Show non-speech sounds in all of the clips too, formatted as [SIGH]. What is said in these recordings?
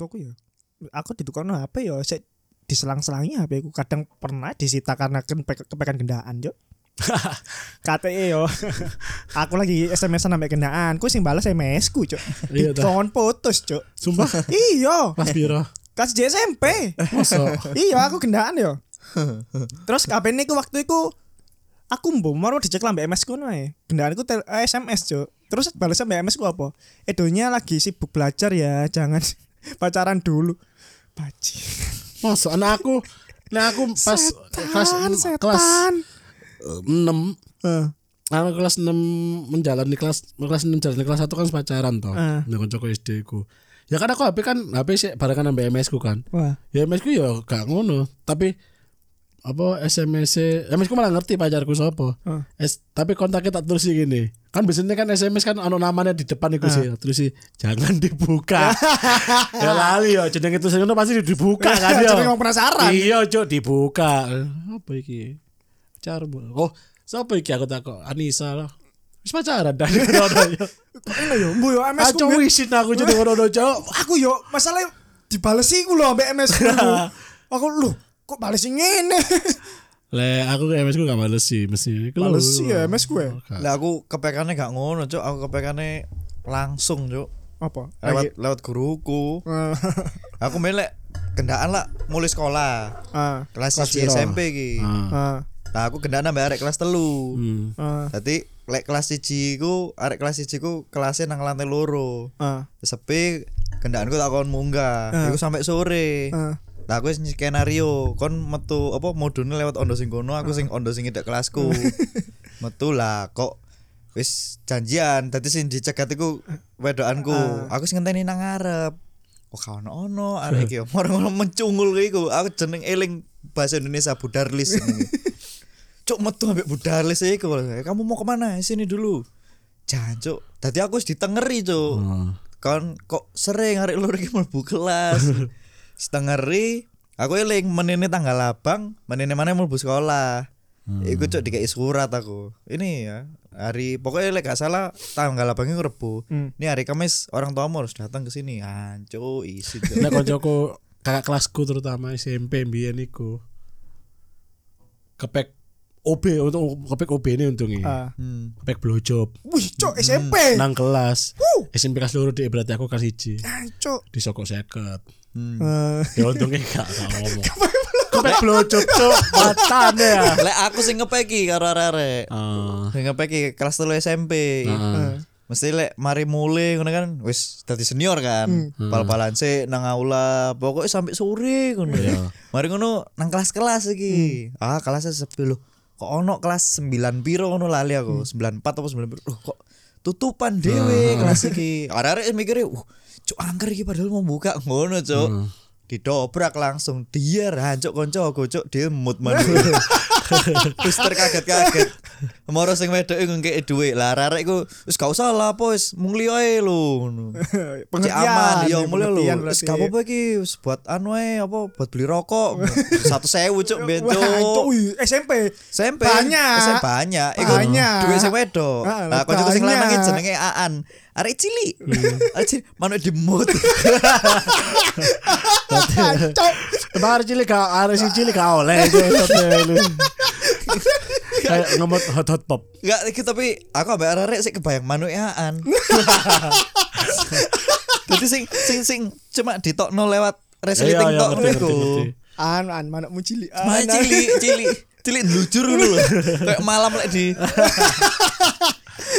tuaku ya. Aku ditukokno HP ya sik diselang-selangi HP ku. Kadang pernah disita karena kan pe- kepekan gendaan yo [LAUGHS] KTE yo. Aku lagi SMS-an sampai gendaan. Ku sing balas SMS ku cuk. [LAUGHS] Iya. Dikon putus cuk. Sumpah. iya. Kelas piro? kelas di SMP Masa? iya aku gendaan yo. [LAUGHS] Terus HP ini ku waktu itu aku mbok mau dicek lah mbak MS ku nae gendaan ku tel- eh, SMS cuk. Terus balasnya mbak MS ku apa? Edonya lagi sibuk belajar ya jangan pacaran dulu. Baji. Masa anak aku Nah aku pas kelas setan kelas setan. 6 Eh, Aku kelas 6 menjalani kelas kelas 6 menjalani kelas 1 kan sepacaran toh. Nek kancaku SD ku. Ya kan aku HP kan HP sih barengan ambek MS ku kan. wah. Ya MS ku ya gak ngono, tapi apa SMS -e, MS ku malah ngerti pacarku sapa. Eh. Es, tapi kontaknya tak terus gini. Kan biasanya kan SMS kan ono namanya di depan iku sih. Terus sih jangan dibuka. [LAUGHS] ya lali ya jeneng itu ngono pasti dibuka kan [LAUGHS] ya. Jenenge wong penasaran. Iya, Cuk, dibuka. Apa iki? Pacar Oh, siapa iki aku takut? Anissa lah. Wis pacaran dah [LAUGHS] ngono ya. kok ini yo mbu yo MS ku wisin aku jadi ngono Cuk. aku yo masalah dibalesi ku lho mbak MS ku aku lho kok balesi ngene [LAUGHS] Le aku ke MS ku gak males sih mesti. Lho. balesi ya MS ku ya Lah aku kepekane gak ngono, Cuk. Aku kepekane langsung, Cuk. apa Lewat lewat guruku. [LAUGHS] Aku melek gendaan lah mulai sekolah. ah Kelas Kelas 1 piro? SMP iki. Ah. ah Nah, aku gendaan ambek arek kelas telu. Hmm. ah Dadi lek kelas 1 ku arek kelas 1 ku kelasnya nang lantai loro. ah Sepi gendaanku tak kon munggah. Ah. Iku sampai sore. ah Lah aku wis skenario, kon metu apa modune lewat ondo sing kono, aku sing ondo sing ngedek kelasku. [LAUGHS] metu lah kok wis janjian, dadi sing dicegat iku wedokanku. Aku sing ngenteni nang ngarep. Kok gak ono [LAUGHS] arek iki ngono mencungul iku. Aku jeneng eling bahasa Indonesia Budarlis jenenge. [LAUGHS] Cuk metu ambek Budarlis iku. Kamu mau ke mana? Sini dulu. Jangan cuk. Dadi aku wis ditengeri cuk. Ah. kon kok sering arek lur iki mlebu kelas setengeri aku eling menene tanggal abang menene mana mlebu sekolah iku cok dikai surat aku ini ya hari pokoknya lek gak salah tanggal abangnya rebu Hmm. ini hari kamis orang tua harus datang ke sini anco isi Cuk. Nek [LAUGHS] kancaku kakak kelasku terutama SMP mbiyen iku. Kepek OB untuk kepek OB ini untungnya. ah hmm. Kepek blowjob wih cok SMP nang kelas. Wuh. SMP kelas loro di berarti aku kelas 1. ah cok Disokok seket. Hmm. Eh, Ya untungnya gak gak ngomong. [LAUGHS] Kepek blowjob cuk, [LAUGHS] matane ya. lek aku sing ngepeki karo arek Ah. sing ngepeki kelas telu SMP Ah. mesti lek mari mulai ngono kan wis dadi senior kan bal-balan sik nang aula pokoknya sampai sore ngono Iya. mari ngono nang kelas-kelas iki ah kelasnya sepi lho kok ono kelas 9 piro ngono lali aku? 94 apa 9 piro? Kok tutupan dhewe kelas iki? Arek-arek mikirnya uh cuk angker iki padahal mau buka. Ngono cuk. Didobrak langsung dia rancuk konco cuk. Dia mood [LAUGHS] [LAUGHS] Wis terkaget-kaget. Moro sing wedok iku ngekek dhuwit. Lah arek iku wis gak usah lah apa wis mung liyo ae lho ngono. [LAUGHS] Pengertian aman ya, mulai lho. Wis gak apa-apa iki wis buat anu ae apa buat beli rokok. [LAUGHS] 100.000 cuk wih, SMP. SMP Banyak. SMP banyak iku Banyak. duwe sing wedok Ah, nah kancaku sing lanang jenenge Aan arek cilik [LAUGHS] arek cilik manuk dimut Cok. Bar cilik gak arek si cilik gak oleh. [LAUGHS] Kayak ngemot hot hot pop. Enggak iki tapi aku ambek arek sik kebayang manuk Aan Jadi [LAUGHS] sing sing sing cuma ditokno lewat resleting tok ngono ngerti. An an manukmu. An, an. cilik cilik cilik ndelujur ngono lho kayak malam lek di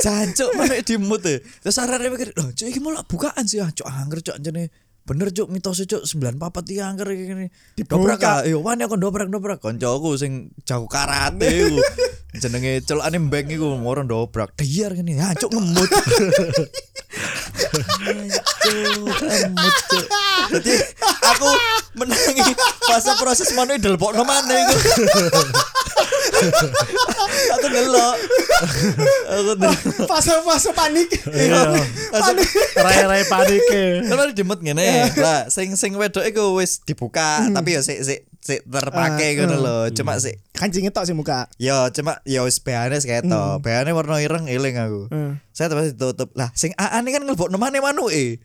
Jancuk manuk dimut e. Terus arek mikir, "Loh, cuk iki malah bukaan sih, ah, cuk angger cuk jane." Bener cuk mitos cuk 94 iki angker iki ngene. Dobrak ah, yo wani aku dobrak-dobrak kancaku sing jago karate iku. [LAUGHS] Jenenge celokane mbeng iku moro dobrak. Diar ngene, ah cuk ngemut. [LAUGHS] Ngemut cuk. Jadi aku menangi fase proses manuk delpokno maneh iku. [LAUGHS] Aku ngelok. Aku tuh Fase-fase panik. Iya. panik. Rai-rai panik kan jemut ngene. Lah sing sing wedok iku wis dibuka tapi ya sik sik sik terpakai ngono lho. Cuma sik Kancingnya tok sih muka. Yo cuma yo wis behane ketok. Behane warna ireng eling aku. Hmm. Saya terus ditutup. Lah sing AA ini kan ngelbok nemane manuke.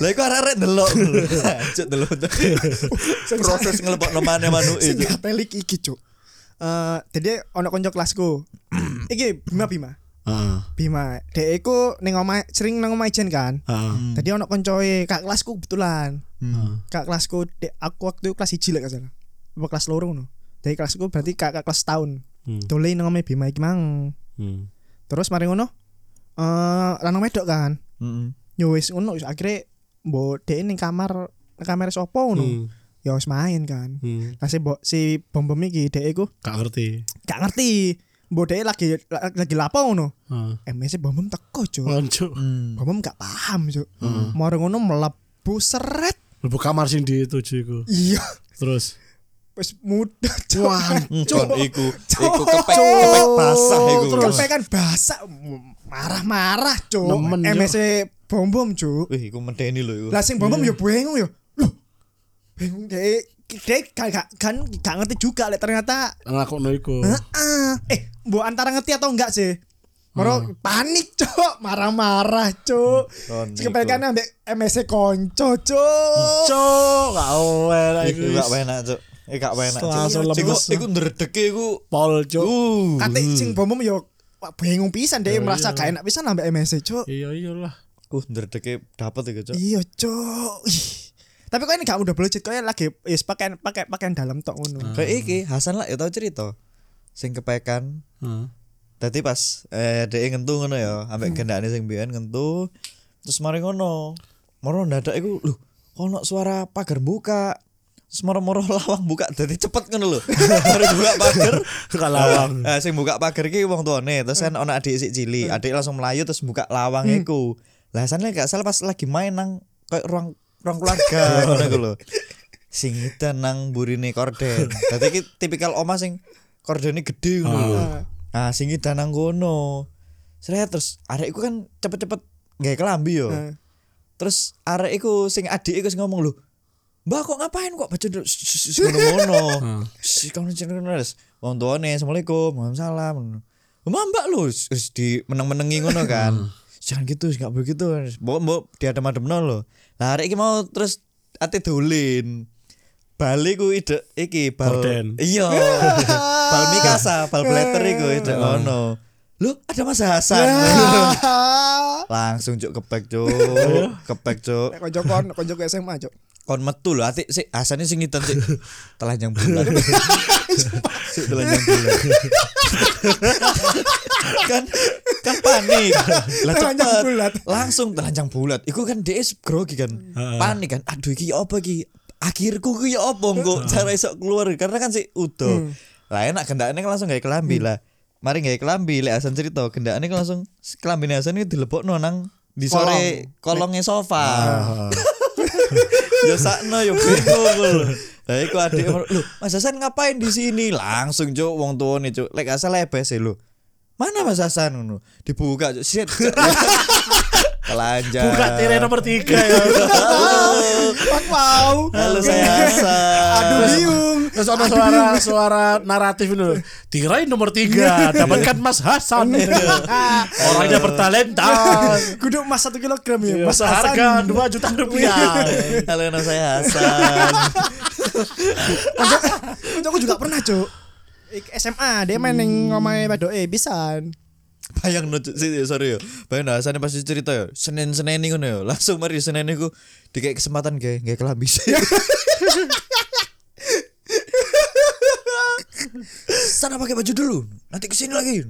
Lah iku arek-arek ndelok. [LAUGHS] Cuk delok. Proses ngelbok nemane manuke. Sing gapelik iki, Cuk. Eh, jadi ono konco kelasku. iki Bima Bima. Heeh. Bima. Dek iku ning omah sering nang omah ijen kan. Heeh. Tadi ono koncoe kak kelasku kebetulan. Hmm. Kak kelasku dek aku waktu itu kelas 1 lek gak salah. Apa kelas loro ngono. Dari kelasku berarti kak, kak kelas tahun. Hmm. Dole nang omah Bima iki mang. Hmm. Terus mari ngono eh lanang wedok kan. Heeh. Yo wis ngono akhirnya mbok dek ning kamar kamar sopo ngono. Hmm. Ya wis main kan. Hmm. Lah si mbok si bom bom iki dek iku Gak ngerti. gak ngerti. Mbok dek lagi lagi lapo ngono. Heeh. MS bom bom teko, Cuk. Lanjut. Hmm. Bom bom gak paham, Cuk. Moro ngono mlebu seret. Lebu kamar sing dituju iku. Iya. Terus Wis mudah, Cuk. Kon iku iku kepek kepek basah iku. Terus. Sampai kan basah marah-marah, Cuk. Nemen, Cuk. MS bom bom, Cuk. Wih, iku medeni lho iku. Lah sing bom bom yo bingung yo. Bingung dek. Dek gak, gak, kan gak ngerti juga lek ternyata ngakokno iku. Heeh. Eh, mbok antara ngerti atau enggak sih? Moro panik, Cuk. Marah-marah, iku. Kepekan ambek MS konco, Cuk. Cok, gak enak Iku gak enak, Cuk. Iku gak enak. Langsung Iku lemes. iku ndredeke iku. Pol cok. Uh. Kate sing bom bom yo bingung pisan deh merasa gak enak pisan ambek MS, Cuk. Iya iyalah. Uh, ndredeke dapet iku, Cuk. Iya, Cuk. Tapi kok ini gak udah budget kok lagi yes pakaian pakai pakaian dalam tok ngono. Kayak iki Hasan lah ya tau cerita. Sing kepekan Heeh. Dadi pas eh dhek ngentu ngono ya, ambek gendakne sing biyen ngentu. Terus mari ngono. Moro ndadak iku lho, ono suara pagar buka. Terus moro-moro [LAUGHS] lawang buka dadi cepet ngono lho. [LAUGHS] Mari buka pagar. Gak lawang. Eh sing buka pagar iki wong tuane, terus kan ono adik sik cilik. Adik langsung melayu terus buka lawang iku. Lah sana gak salah pas lagi main nang kayak ruang ruang keluarga [LAUGHS] ngono lho. Sing nang burine korden. Dadi iki tipikal omah sing kordene gede ngono lho. Nah, sing edan nang kono. Seret terus arek iku kan cepet-cepet gawe kelambi yo. Heeh. Terus arek iku sing adik iku sing ngomong lho. Mbak kok ngapain kok baca dulu ngono-ngono. Si kamu terus wong tuane Assalamualaikum, Waalaikumsalam. Mbak mbak lu di meneng-menengi ngono kan. Jangan gitu, enggak begitu. Mbok mbok diadem-ademno lho. Lah arek iki mau terus ate dolin. Bali ku ide iki bal. Gorden. Iya. [LAUGHS] bal Mikasa, bal blatter iku ide ngono. Lu ada Mas Hasan. Langsung cuk kepek cuk. [LAUGHS] kepek cuk. Nek konco kon, konco SMA, Cuk. Kon metu lho ati sik asane sing ngitan [LAUGHS] [LAUGHS] sik. Telanjang bulan. Sik telanjang [LAUGHS] bulan. Kan kan panik. Lah Telanjang cepet. bulat. langsung telanjang bulat iku kan DS grogi kan. Panik kan. Aduh iki ya apa iki? Akhirku ki ya apa kok cara iso keluar. Karena kan sik udo. Lah enak gendakne kan langsung gawe kelambi lah. Mari gawe kelambi lek Hasan cerita gendakne kan langsung kelambine Hasan iki dilebokno nang di sore kolongnya sofa [LAUGHS] ya sakno ya bingung. Lah iku adik lho, Mas Hasan ngapain di sini? Langsung cuk wong tuane cuk. Lek asal lebes e lho. Mana Mas Hasan ngono? Dibuka cuk. Shit. Telanjang. [LAUGHS] Buka tirai nomor tiga ya. [LAUGHS] Wak wow. Halo saya Hasan. Aduh bingung. Terus ada suara suara naratif loh. Tirai nomor tiga dapatkan Mas Hasan. Orangnya bertalenta. Kudu emas satu kilogram ya. Mas Hasan. dua juta rupiah. Halo nama saya Hasan. Aku juga pernah, Cuk. SMA dia main ning omahe Badoe pisan. Bayang no sorry yo. Bayang no, Hasan pasti cerita yo. Senin-Senin ngono yo. Langsung mari Senin iku dikek kesempatan gawe gawe kelambi. [LAUGHS] Sana pakai baju dulu. Nanti ke sini lagi.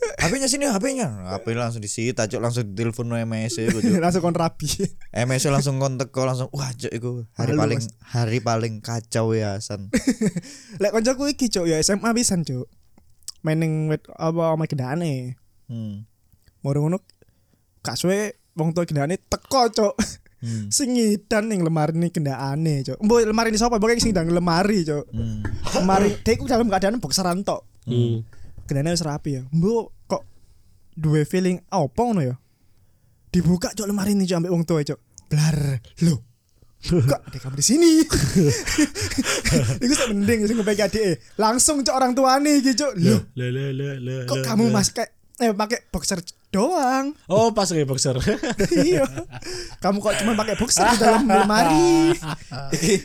HP-nya sini HP-nya. HP langsung disita, Cuk, langsung ditelepon no MS Cuk. [LAUGHS] Langsung kon rapi. MS langsung kontak kok langsung wah Cuk iku hari Halo, paling Mas. hari paling kacau ya Hasan. [LAUGHS] Lek koncoku iki, Cuk, ya SMA pisan, Cuk. Main ning wet apa omahe gendane. Hmm. Moro ngono gak suwe wong tua gendane teko, Cuk. Hmm. [LAUGHS] Sing ngidan ning lemari ning gendane, Cuk. Mbok lemari ini sapa? Pokoke sing ndang lemari, Cuk. Hmm. Lemari, iku dalam keadaan bokseran tok. Hmm. gendane wis rapi ya. Mbok kok duwe feeling apa ngono ya? Dibuka cok lemari ini cok ambek wong tua cok. Blar. Loh. Kok ada kamu di sini? Iku sak mending sing ngepeki adike. Langsung cok orang tuane iki cok. Loh, Le le le le. kok le, kamu le. mas kayak eh pakai boxer doang. Oh, pas kayak boxer. [LAUGHS] iya. Kamu kok cuma pakai boxer di dalam lemari? [LAUGHS] iki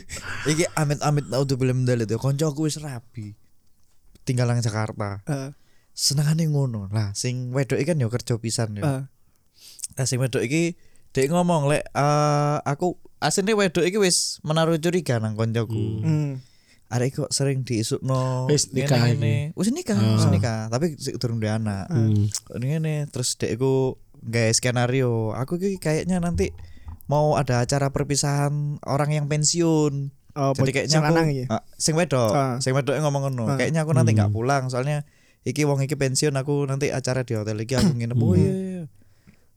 iki amit-amit tau tuh film dalit ya konco aku wis rapi tinggal nang Jakarta Heeh. senengane ngono lah sing wedok iki kan yo kerja pisan yo Heeh. nah sing wedok iki dek ngomong lek eh, aku asline wedok iki wis menaruh curiga nang koncoku. Hmm. arek kok sering diisukno Wis nikah ngene-ngene. wis nikah wis nikah. Tapi sik durung duwe anak. Hmm. Kok ngene terus dek iku gawe skenario. Aku iki kayaknya nanti mau ada acara perpisahan orang yang pensiun. Oh, jadi kayaknya sing aku lanang iki. Ah, sing wedok. Ah. sing wedok ngomong ngono. Ah. kayaknya aku nanti nggak pulang soalnya iki wong iki pensiun aku nanti acara di hotel iki aku nginep. Oh iya iya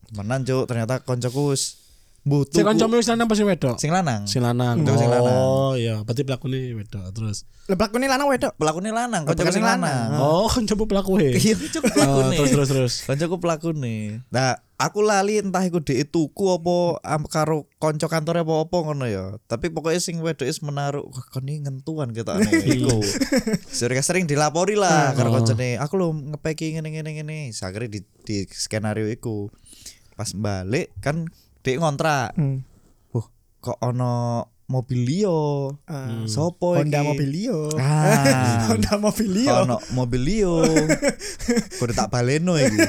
temenan cuk ternyata koncoku wis butuh Si kancamu wis lanang apa sing wedok? sing lanang Sing lanang. Wedok sing lanang. Oh, iya, berarti pelakune wedok terus. Lebak ini lanang wedok. pelakune lanang Oh, koncoku sing pelakune lanang. [LAUGHS] Oh, kancamu pelaku e. iya koncoku Oh, pelakune terus terus terus. koncoku pelakune nah aku lali entah iku dhek tuku apa karo konco kantore apa apa ngono ya tapi pokoknya sing wedok is menaruh wah kon iki ngentuan kita [LAUGHS] iku sering sering dilapori lah karo koncone aku lo ngepeki ngene ngene ngene sakire di, di skenario iku pas balik kan dhek ngontrak Hmm. wah kok ono mobilio Ah. sopo Honda iki? Mobilio. ah [LAUGHS] Honda Mobilio. ono mobilio [LAUGHS] kudu tak baleno iki [LAUGHS]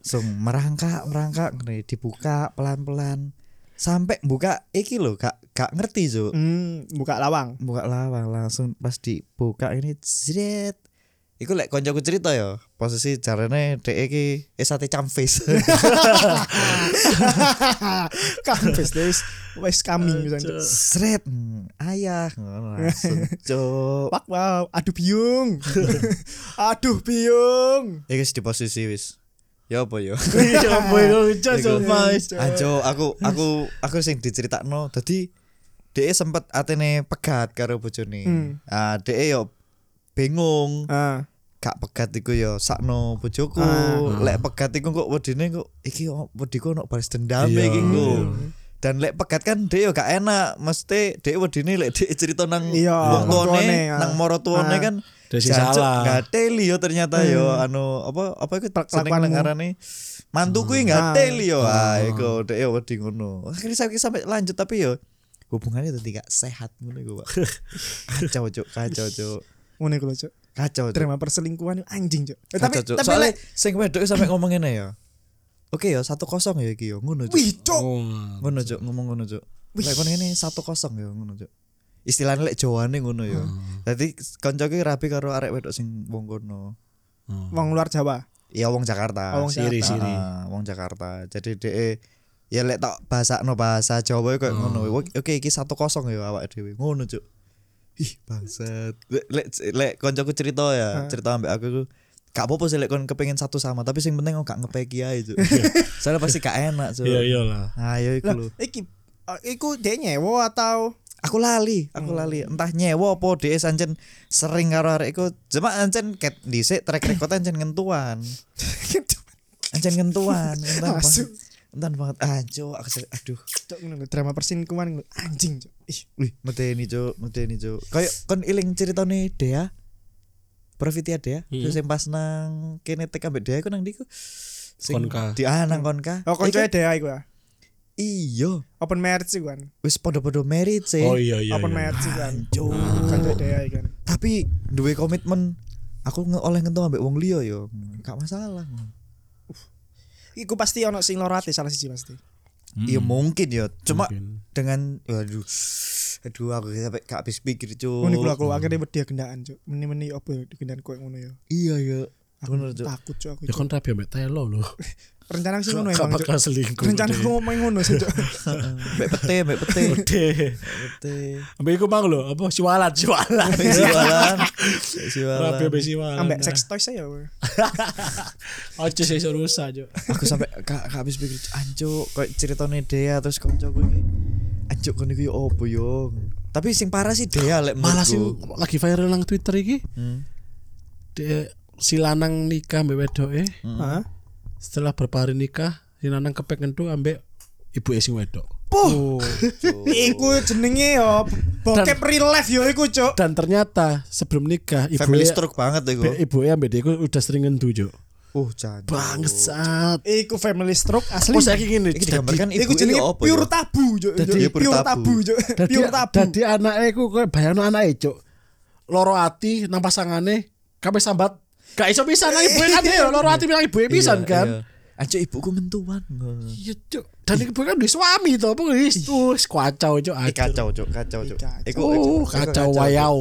Langsung merangkak merangkak ngene, dibuka pelan-pelan sampai buka iki lho gak gak ngerti Zo Hmm, buka lawang. buka lawang langsung pas dibuka ini jret Iku lek koncoku cerita ya, posisi carane dhek iki eh sate camfis. [LAUGHS] Kampus wis wis coming bisa. Sret hmm, ayah ngono langsung cuk. Wak wow, aduh biung. [LAUGHS] aduh biung. Iki wis di posisi wis. Ya apa ya? [LAUGHS] Lucu Iku. coba. Ajo aku aku aku sing diceritakno dadi dhek sempet atene pegat karo bojone. Hmm. Ah dhek yo bingung. Ah, Gak pegat iku yo sakno bojoku. Ah. Lek pegat iku kok wedine kok iki kok wediku ono balas dendam Iya. iki kok. Dan lek pegat kan dhek yo gak enak, mesti dhek wedine lek dhek cerita nang Iya, wong tuane, ah. nang moro tuane Ah. kan jancuk salah. gateli yo ternyata yo anu apa apa iku seneng ngarane mantu kuwi Ah. gateli yo ah iku dhek yo wedi ngono. Akhirnya sampai sampai lanjut tapi yo hubungannya tadi gak sehat ngono iku, Pak. [LAUGHS] Kacau, Cuk, kacau, Cuk. ngono iku lho, Cuk. Kacau, Cuk. Drama perselingkuhan itu anjing, Cuk. Eh, tapi Kacau, Cuk. tapi Soalnya sing wedok sampai ngomong ngene ya. Oke ya, satu kosong ya iki yo, ngono Cuk. wih, Cuk. Ngono Cuk, ngomong ngono Cuk. Lek kon ngene satu kosong ya ngono Cuk. Istilahnya lek Jawane ngono ya. Dadi kanca ki rapi karo arek wedok sing wong kono. Wong luar Jawa. Ya wong Jakarta. Oh, wong Siri, Jakarta. siri. Ah, wong Jakarta. Jadi dhek ya lek tak bahasakno bahasa Jawa koyo ngono. Oke iki satu kosong ya awak dhewe. Ngono Cuk. Ih, bangsat. Lek lek, koncoku cerita ya, cerita ambek aku iku Gak apa-apa sih lek kon kepengen satu sama, tapi sing penting kok gak ngepeki ae, Cuk. [LAUGHS] Soalnya pasti gak enak, Cuk. Iya iyalah. Ayo iku Lah, lho. iki eh, iku dia nyewa atau Aku lali, aku lali. Entah nyewa apa dhek ancen sering karo arek iku. Cuma ancen ket dhisik track record ancen [LAUGHS] ngentuan. Ancen ngentuan, [LAUGHS] entan Masuk. Entan banget. Ah, Cuk, aku aduh. Cuk, ngono drama perselingkuhan ngono. anjing, Cuk. Ih, Wih, medeni Cuk, medeni Cuk. Kayak kon iling ceritane Dea. Profitia Dea, Hmm. terus yang pas nang kene tek ambek Dea iku nang ndiku. Sing Konka. Di ah nang konka. Oh, koncoe Iku- dhewe iku ya. Iya, Open marriage kan. wis podo-podo merit sih. Oh iya iya. Open iya. marriage kan. Koncoe dhewe iku kan. tapi duwe komitmen aku nge oleh ngentu ambek wong liya yo gak masalah Iku pasti ono sing loro ati salah siji pasti. iya mungkin ya cuma Mungkin. dengan aduh aduh aku sampai gak habis pikir cu Ngono iku aku akhirnya wedi gendaan, Cuk. Meni-meni opo ya gendaan koyo ngono ya. iya ya Aku takut, Cuk, aku. Ya kon rapi ambek telo lho. [LAUGHS] Rencana sih ngono emang, Cuk. bakal selingkuh. Rencana aku ngomong ngono sih, Cuk. mbak pete mbak pete pete Ambek iku mang lho, apa siwalan, siwalan. siwalan siwalan Rapi ambek siwalan. Ambek sex toys ya. we. Ojo [LAUGHS] sih rusak, Cuk. aku sampai gak, habis pikir anjuk kok ceritane Dea terus koncoku iki anjuk kon iki yo opo yo Tapi sing parah sih dia lek Malah sih lagi viral nang Twitter iki. Hmm. Dia si lanang nikah mbek wedoke. Hah? Setelah berpari nikah, si lanang kepek ngentu ambek ibu sing wedok. Puh. [LAUGHS] iku jenenge yo bokep real life yo iku, Cuk. Dan ternyata sebelum nikah ibu Family stroke banget iku. ibu ambek dia iku udah sering ngentu, Cuk. Uh, jangan. Bangsat. Iku family stroke asli. Oh, saiki ngene. Iki digambarkan ibu Iku jenenge apa pure ya? tabu, Cuk. Iya, pure tabu. Cuk. Dadi Pure tabu. dadi anake iku koyo bayangno anake, Cuk. Loro ati nang pasangane kabeh sambat. Gak iso pisan nang ibu kan ya, loro ati nang ibu pisan Iya, kan. iya. Anco ibuku mentuan. Iya, Cuk. Dan ibu kan duwe suami to, apa wis wis kacau, Cuk. Eh, kacau, Cuk, kacau, Cuk. Kacau. Iku Oh, iku kacau Cuk. wayau.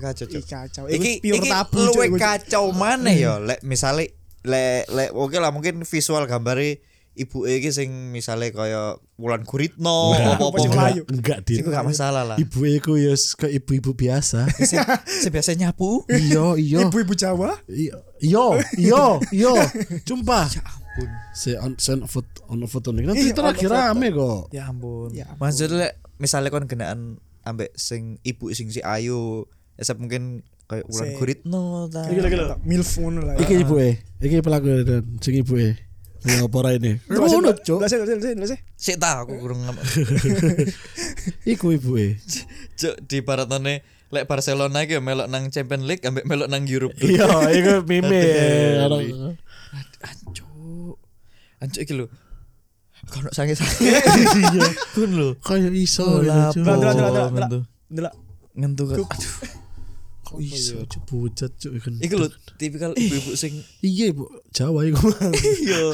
Kacau, Cuk. kacau. Iki pure tabu, Cuk. Cuk. kacau mana ya? Lek misale lek lek oke lah mungkin visual gambare ibu iki sing misale kaya Wulan Guritno Enggak, apa-apa. Melayu. Enggak, Dit. Iku gak masalah lah. Ibu iku ya ke ibu-ibu biasa. [LAUGHS] Sing biasa nyapu. Iya, iya. Ibu-ibu Jawa. Iya, iya, iya, iya. Sumpah. Si on sen foto on foto nih. Nanti Iya, itu lagi ono foto. rame kok. Ya ampun. Ya ampun. Maksudnya lek misale kon genaan ambek sing ibu sing si Ayu, ya mungkin kayak Wulan Guritno ta. Iki lagi lho. Milf ngono lah. Iki ibu e, iki pelaku dan sing ibu e. Ya apa ini? Ngono, Cuk. lho, sih, lho, sih. Sik ta aku kurang ngam- [LAUGHS] Iku ibu e. Cuk di baratane lek Barcelona iki melok nang Champions League ambek melok nang Europe. Iya, iku meme. Iya. Anco. Anco iki lho. Kono sange-sange. [LAUGHS] Iya. Kun lho. Kayak iso. Gitu, delok. Ngentu. Aduh. Kok iso bujat cuk kan. Iki lho tipikal ibu-ibu sing Iya, Bu. Jawa iku. [LAUGHS] iya.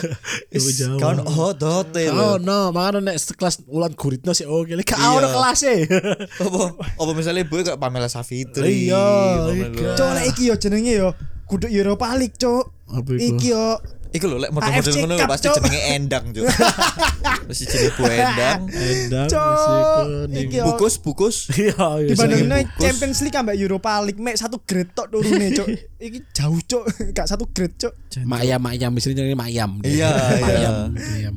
Ibu Jawa. Kawan hot Oh no, makanya nek sekelas ulan guritno sih oke. Lek gak Iya. ono kelas e. [LAUGHS] Apa apa misalnya ibu kayak Pamela Savitri. Iya, iya. Cuk, lek iki yo jenenge yo kudu Europa League, Cuk. Iku? Iki yo Iku lho lek model-model ngono pasti jenenge Endang, Cuk. Pasti [LAUGHS] jenenge Bu Endang. Endang yo. Bukus, bukus. [LAUGHS] Iya, iya. bungkus. Champions League ambek Europa League mek satu grade tok turune, Cuk. [LAUGHS] Iki jauh, Cuk. Gak satu grade, Cuk. Mayam, mayam, misalnya jenenge mayam. Iya, mayam. iya. Mayam.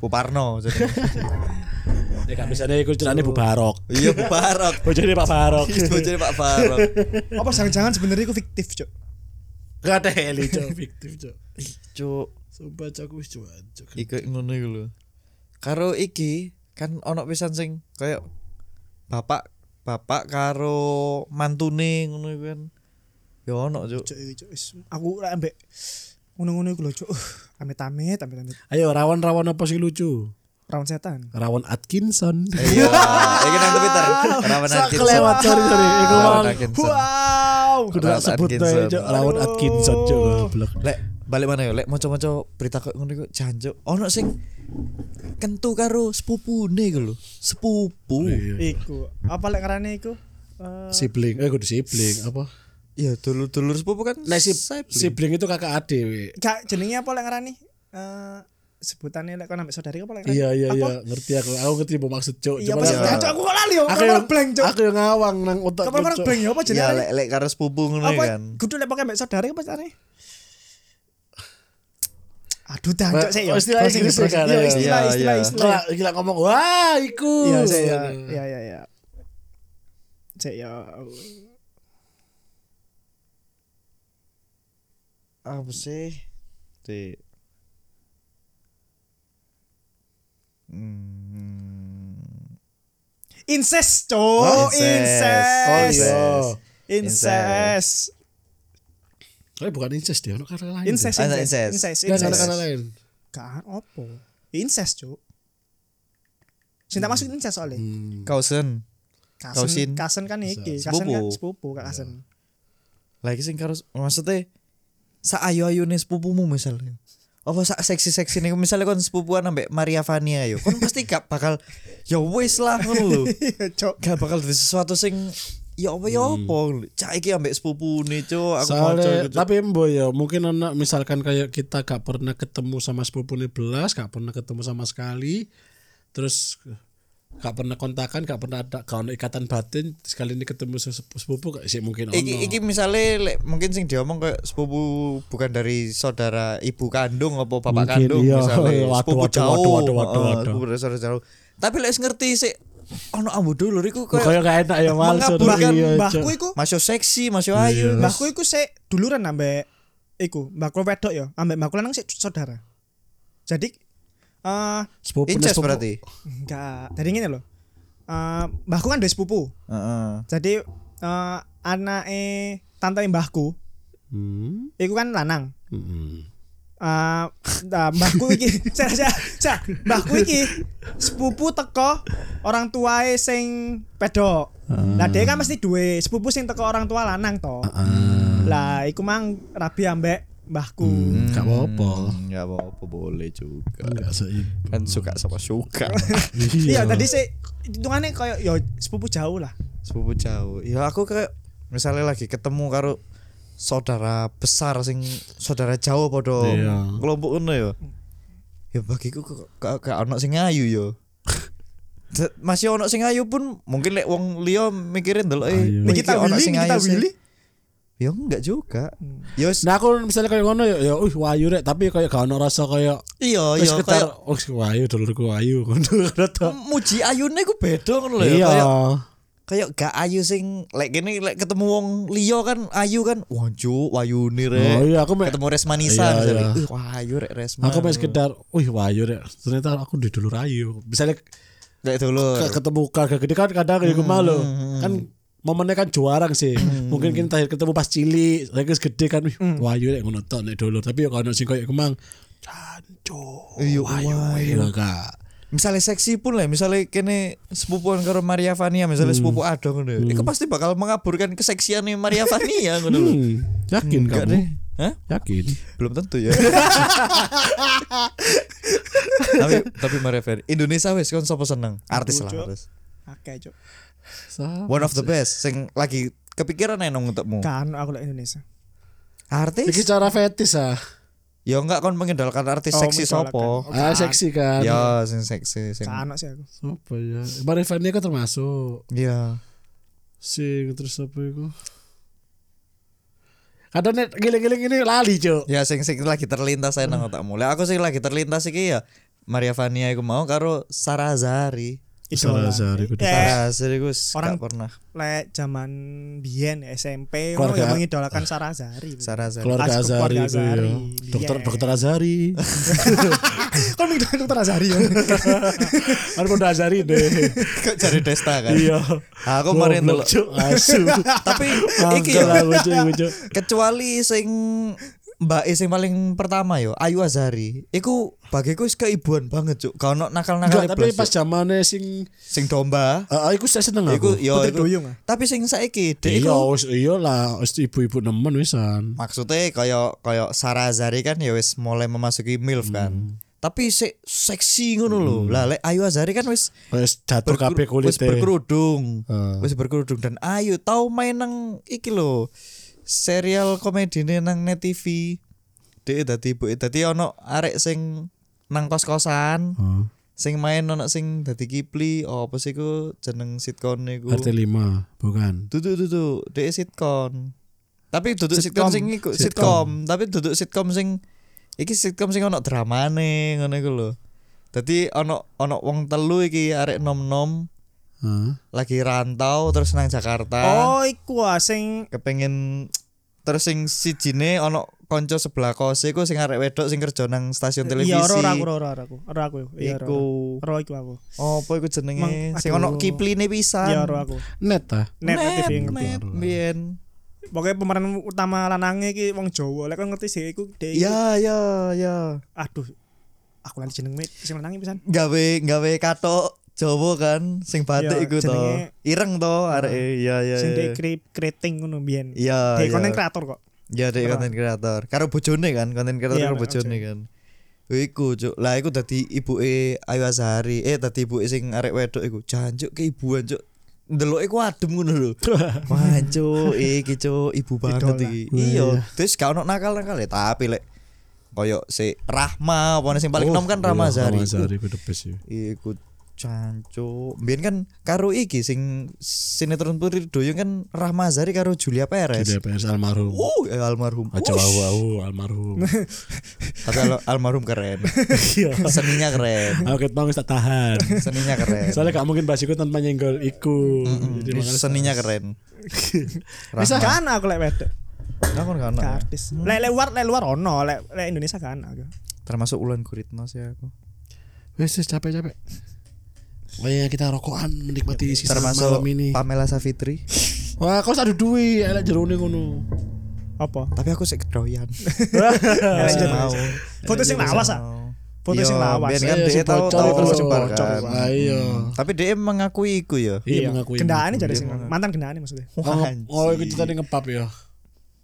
Bu Parno. jenenge. Ya gak bisa nih ceritanya Bu Barok. Iya Bu Barok. Bojone Pak Barok. Bojone Pak Barok. Apa jangan-jangan sebenarnya iku fiktif, Cuk. Gak ada heli, Cok. Fiktif, Cok. Cuk, Sumpah Cok wis Cok. ngono iku lho. Karo iki kan ono pisan sing kayak bapak bapak karo mantune ngono iku kan. Ya ono, iki, Cuk. Wis, Aku lek ambek ngono-ngono iku lho. Uh, Amit-amit, amit-amit. Ayo rawan-rawan apa sih lucu? Rawan setan. Rawan Atkinson. Iya, iki nang Twitter. Rawan Sak Atkinson. kelewat sorry sorry. Iku. Atkinson. Wow. Kudu sebut. Rawan Aduh. Atkinson Cok goblok. Lek balik mana ya? Lek maca-maca berita kok ngono iku jancuk. Ono sing kentu karo sepupune iku lho. Sepupu. Iku. Apa lek ngarane iku? Eh, Sibling, eh kudu sibling apa? Iya, dulur-dulur sepupu kan. Si sibling. sibling itu kakak ade we. gak jenenge apa lek ngarani? Eh sebutannya lek kon ambek saudari apa lek? Iya iya Apa? iya, ngerti aku. Aku ngerti apa maksud Cok. Iya, Cuma apa ya-? Cuk, aku kok lali yo. Aku Aku yang blank, Cuk. Aku yang ngawang nang otak. Kapal perang blank ya apa Iya, jenenge? lek lek karo sepupu ngono apa kan. kudu lek pakai mbak saudari apa carane? Aduh dah, cok saya Oh, istilah Inggris ya, kan, Iya, ya. istilah, Iya, istilah, iya. istilah. Gila, ngomong, wah iku. Iya, saya iya iya iya. Saya Apa sih? Di Hmm. incest. Oh, incest. incest. Oh Incest. iya. Incest. Tapi bukan incest dia, ono kata lain. Incest, Ada incest, incest. incest, Kan ada incest. kata lain. Kan opo? Incest, cok. Cinta masuk incest soalnya. Hmm. Kausen. Kausin. kasen kan iki, kasen Sepupu. kan sepupu, kak kasen. Lagi sing karo maksudnya sa ayu-ayune sepupumu misalnya. Apa sak seksi-seksi nih misalnya kon sepupuan ambek Maria Vania yo. Kon pasti gak bakal ya wis lah ngono lho. [LAUGHS] Iya, cok. Gak bakal sesuatu sing ya apa ya apa. Cak iki ambek sepupune cuk aku mau Soalnya, cuk. tapi mbo ya mungkin anak misalkan kayak kita gak pernah ketemu sama sepupu belas, gak pernah ketemu sama sekali, terus gak pernah kontakan, gak pernah ada gak ono ikatan batin, sekali ini ketemu sepupu, gak sih mungkin ono. Iki iki misalnya lek, mungkin sing diomong kayak sepupu bukan dari saudara ibu kandung apa bapak Mungkin, kandung iya. misalnya [LAUGHS] Waduh, sepupu waduh, jauh waduh, waduh, waduh, heeh, waduh. sepupu dari saudara jauh tapi lek ngerti sih ono ambu dulur iku Kok kayak kayak gak enak ya mal Mengaburkan iya, mbahku iku masih seksi, masih ayu. Iya. mbahku iku sik duluran ambek iku mbahku wedok ya ambek mbahku lanang sik saudara jadi eh Sepupu sepupu. berarti. enggak jadi ngene loh Eh mbahku kan dua sepupu Heeh. jadi eh anake tante mbahku Hmm. iku kan lanang Hmm. Eh, nah, mbahku iki [LAUGHS] sa, sa, sa, mbahku iki sepupu teko orang tuae sing pedok. Lah dia kan mesti duwe sepupu sing teko orang tua lanang to. Lah iku mang rabi ambek mbahku. Hmm, Gak apa-apa. Hmm, Gak apa-apa boleh juga. Kan suka sama suka. [LAUGHS] Iya, tadi sih hitungane koyo yo sepupu jauh lah. Sepupu jauh. Ya aku kayak misalnya lagi ketemu karo saudara besar sing saudara jauh podo Iya. kelompok ngono ya. Ya bagiku kok kok ono sing ayu [LAUGHS] yo. Masih ono sing ayu pun mungkin lek wong liya mikirin delok eh iki ono Willy, sing ayu sih. Willy. Ya enggak juga. Ya wis- Nah aku misalnya kayak ngono ya, ya uh wayu rek, tapi kayak gak ono rasa kayak iya iya sekitar kayak oh wayu dulurku wayu [LAUGHS] ngono rata. muji ayune ku beda ngono lho ya. Iya. Kayak kayak gak ayu sing lek gini lek ketemu wong liya kan ayu kan wah juk wayune rek. Oh iya aku ketemu Resmanisa Iya, misalnya. iya. Ih, wahyu rek Resma. aku mek sekedar, wih wayu rek. Ternyata aku di dulur ayu. Misalnya Lek dulu. ke- ketemu keluarga gede kan kadang kayak malu. Kan momennya kan juarang sih. Mungkin kita terakhir ketemu pas cilik, lagi gede kan, wih wayu rek ngono tok nek dulur. Tapi kalau sing kayak kemang, jancu. Iya. Iya kak. Misalnya seksi pun lah, misalnya kene sepupuan karo Maria Vania, misalnya sepupu Ado ngono. Iku pasti bakal mengaburkan keseksian Maria Vania ngono lho. Hmm, yakin Enggak kamu? deh. Hah? Yakin. Belum tentu ya. [LAUGHS] tapi tapi Maria Vania Indonesia wes kon sapa seneng? Artis lah artis. Akeh, Cuk. One of the best sing lagi kepikiran enong untukmu. Kan aku lek Indonesia. Iki Artis? cara fetis ah. Ya enggak kon mengidolakan artis Oh, seksi sopo. Oh, Ah kan. seksi kan. Ya sing seksi sing. Kan sih aku. Apa ya? Marifani kan termasuk. Iya. Sing terus apa itu? Kadang nek giling-giling ini lali, Cuk. Ya sing sing lagi terlintas saya nang otakmu. Lah aku sing lagi terlintas iki ya Maria Vania iku mau karo Sarah Azhari. Idola. Zari kudu. Eh, Sarah Azhari iku wis orang- gak pernah. lek zaman biyen SMP Keluarga- ngono ya mengidolakan Sarah Azhari. Sarah Azhari. Keluarga Azari itu ya. Dokter Iya. dokter Azari. [LAUGHS] Kok mengidolakan dokter Azhari ya? Kan udah Azari deh. Kok cari Desta kan? Iya. Aku kemarin dulu. Cuk. Asu. [LAUGHS] Tapi iki ya iku, kecuali sing Mbak E sing paling pertama yo Ayu Azhari. Iku bagiku wis keibuan banget, Cuk. Gak ono nakal-nakal tapi pas zamane sing sing domba. Ah, aku saya seneng Iku aku. yo iku. Duyung, ah? Tapi sing saiki dek Iya, iku iya lah, wis ibu-ibu nemen wisan. maksudnya kaya kaya Sarah Azhari kan ya wis mulai memasuki MILF kan. Tapi se seksi ngono lho. Lah lek Ayu Azhari kan wis Wis jatuh kabeh berker- wis kulite. berkerudung. Ah. Wis berkerudung dan Ayu tau main nang iki lho. Serial komedi nang Net TV. Dek dadi ibu dadi ono arek sing nang kos-kosan Heeh. sing main ono sing dadi Kipli oh, apa sih ku jeneng sitcom niku RT 5, bukan. duduk duduk dek sitcom tapi duduk sitcom, Sitcom. sing iku Sitcom. sitcom tapi duduk sitcom sing iki sitcom sing ono dramane ngono iku lho dadi ono ono wong telu iki arek nom-nom Lagi rantau terus nang Jakarta Oh, iku ah sing kepengen terus sing sijine ono konco sebelah kos iku sing arek wedok sing kerja nang stasiun televisi Iya, ora aku, ora aku. Ora aku. Iya, iku Ora iku aku. apa iku jenenge sing ono kipline pisan Iya, ora aku. Net ah. Net Net, TV ngerti. biyen. Pokoknya pemeran utama lanangnya iki wong Jawa. Lek ngerti sih iku dek. ya ya ya Aduh. Aku lali jeneng mit sing lanang pisan. gawe gawe katok Jawa kan sing batik Iya, iku to ireng to arek iya iya Sing iya. dek kreating ngono biyen. iya Dek iya. konten kreator kok. ya dek konten kreator karo bojone kan konten kreator Iya, karo bojone kan Iku cuk, lah iku dadi ibuke Ayu Azhari, eh dadi ibuke sing arek wedok iku. Jancuk keibuan cuk. Ndeloke ku adem ngono lho. [LAUGHS] Wah cuk, iki cuk ibu banget iki. Iya. Iya, terus gak ono nakal-nakal ya, tapi lek koyo si Rahma, apa sing paling Oh, nom kan Rahma iya, Azhari. Rahma Azhari ku the best ya. Iku Cancu. Biyen kan karo iki sing sinetron Putri Duyung kan Rahma Azhari karo Julia Perez. Di DPS almarhum. Oh, eh, almarhum. Aja wow wow almarhum. [LAUGHS] Tapi al- almarhum keren. [LAUGHS] Seninya keren. Aku ket mau tak tahan. Seninya keren. Soalnya gak mungkin bahas iku tanpa nyenggol iku. Jadi makanya Seninya keren. [LAUGHS] Bisa kan aku lek wedok. Aku kan Gak artis. Lek lek luar lek luar ono, lek lek Indonesia kan aku. termasuk Ulan Guritno sih aku. Wes wes, capek-capek. Pokoknya kita rokokan menikmati sisa Termasuk malam ini. Pamela Savitri. Wah, kau ada duit, elek jerone ngono. Apa? Tapi aku sih kedoyan. Elek jerone. mau. Foto sing lawas ah. Foto sing Iya, lawas. biyen kan Iya, dia sing tahu tahu tersebar kan. Ayo. Tapi dia mengakui iku ya. Iya, mengakui. Gendane jadi sing mantan gendane maksudnya. Oh, Anjing. oh, itu tadi ngepap ya.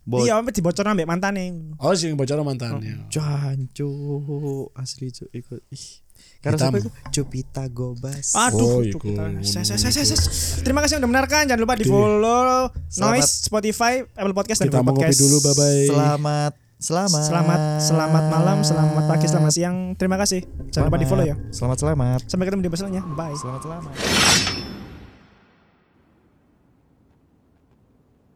Bo- Iya, sampe dibocor ambek mantane. Oh, sing bocor mantannya. Jancu asli cu iku. Ih. Karena Hitam. siapa itu? Jupita Gobas. Aduh, Oh, ses, ses, ses, ses. Terima kasih sudah mendengarkan. Jangan lupa di follow Noise, Spotify, Apple Podcast dan Kita Google Podcast. dulu, bye bye. Selamat selamat Selamat selamat malam, selamat pagi, selamat siang. Terima kasih. Jangan lupa di follow ya. Selamat selamat. Sampai ketemu di episode. Bye. Selamat selamat.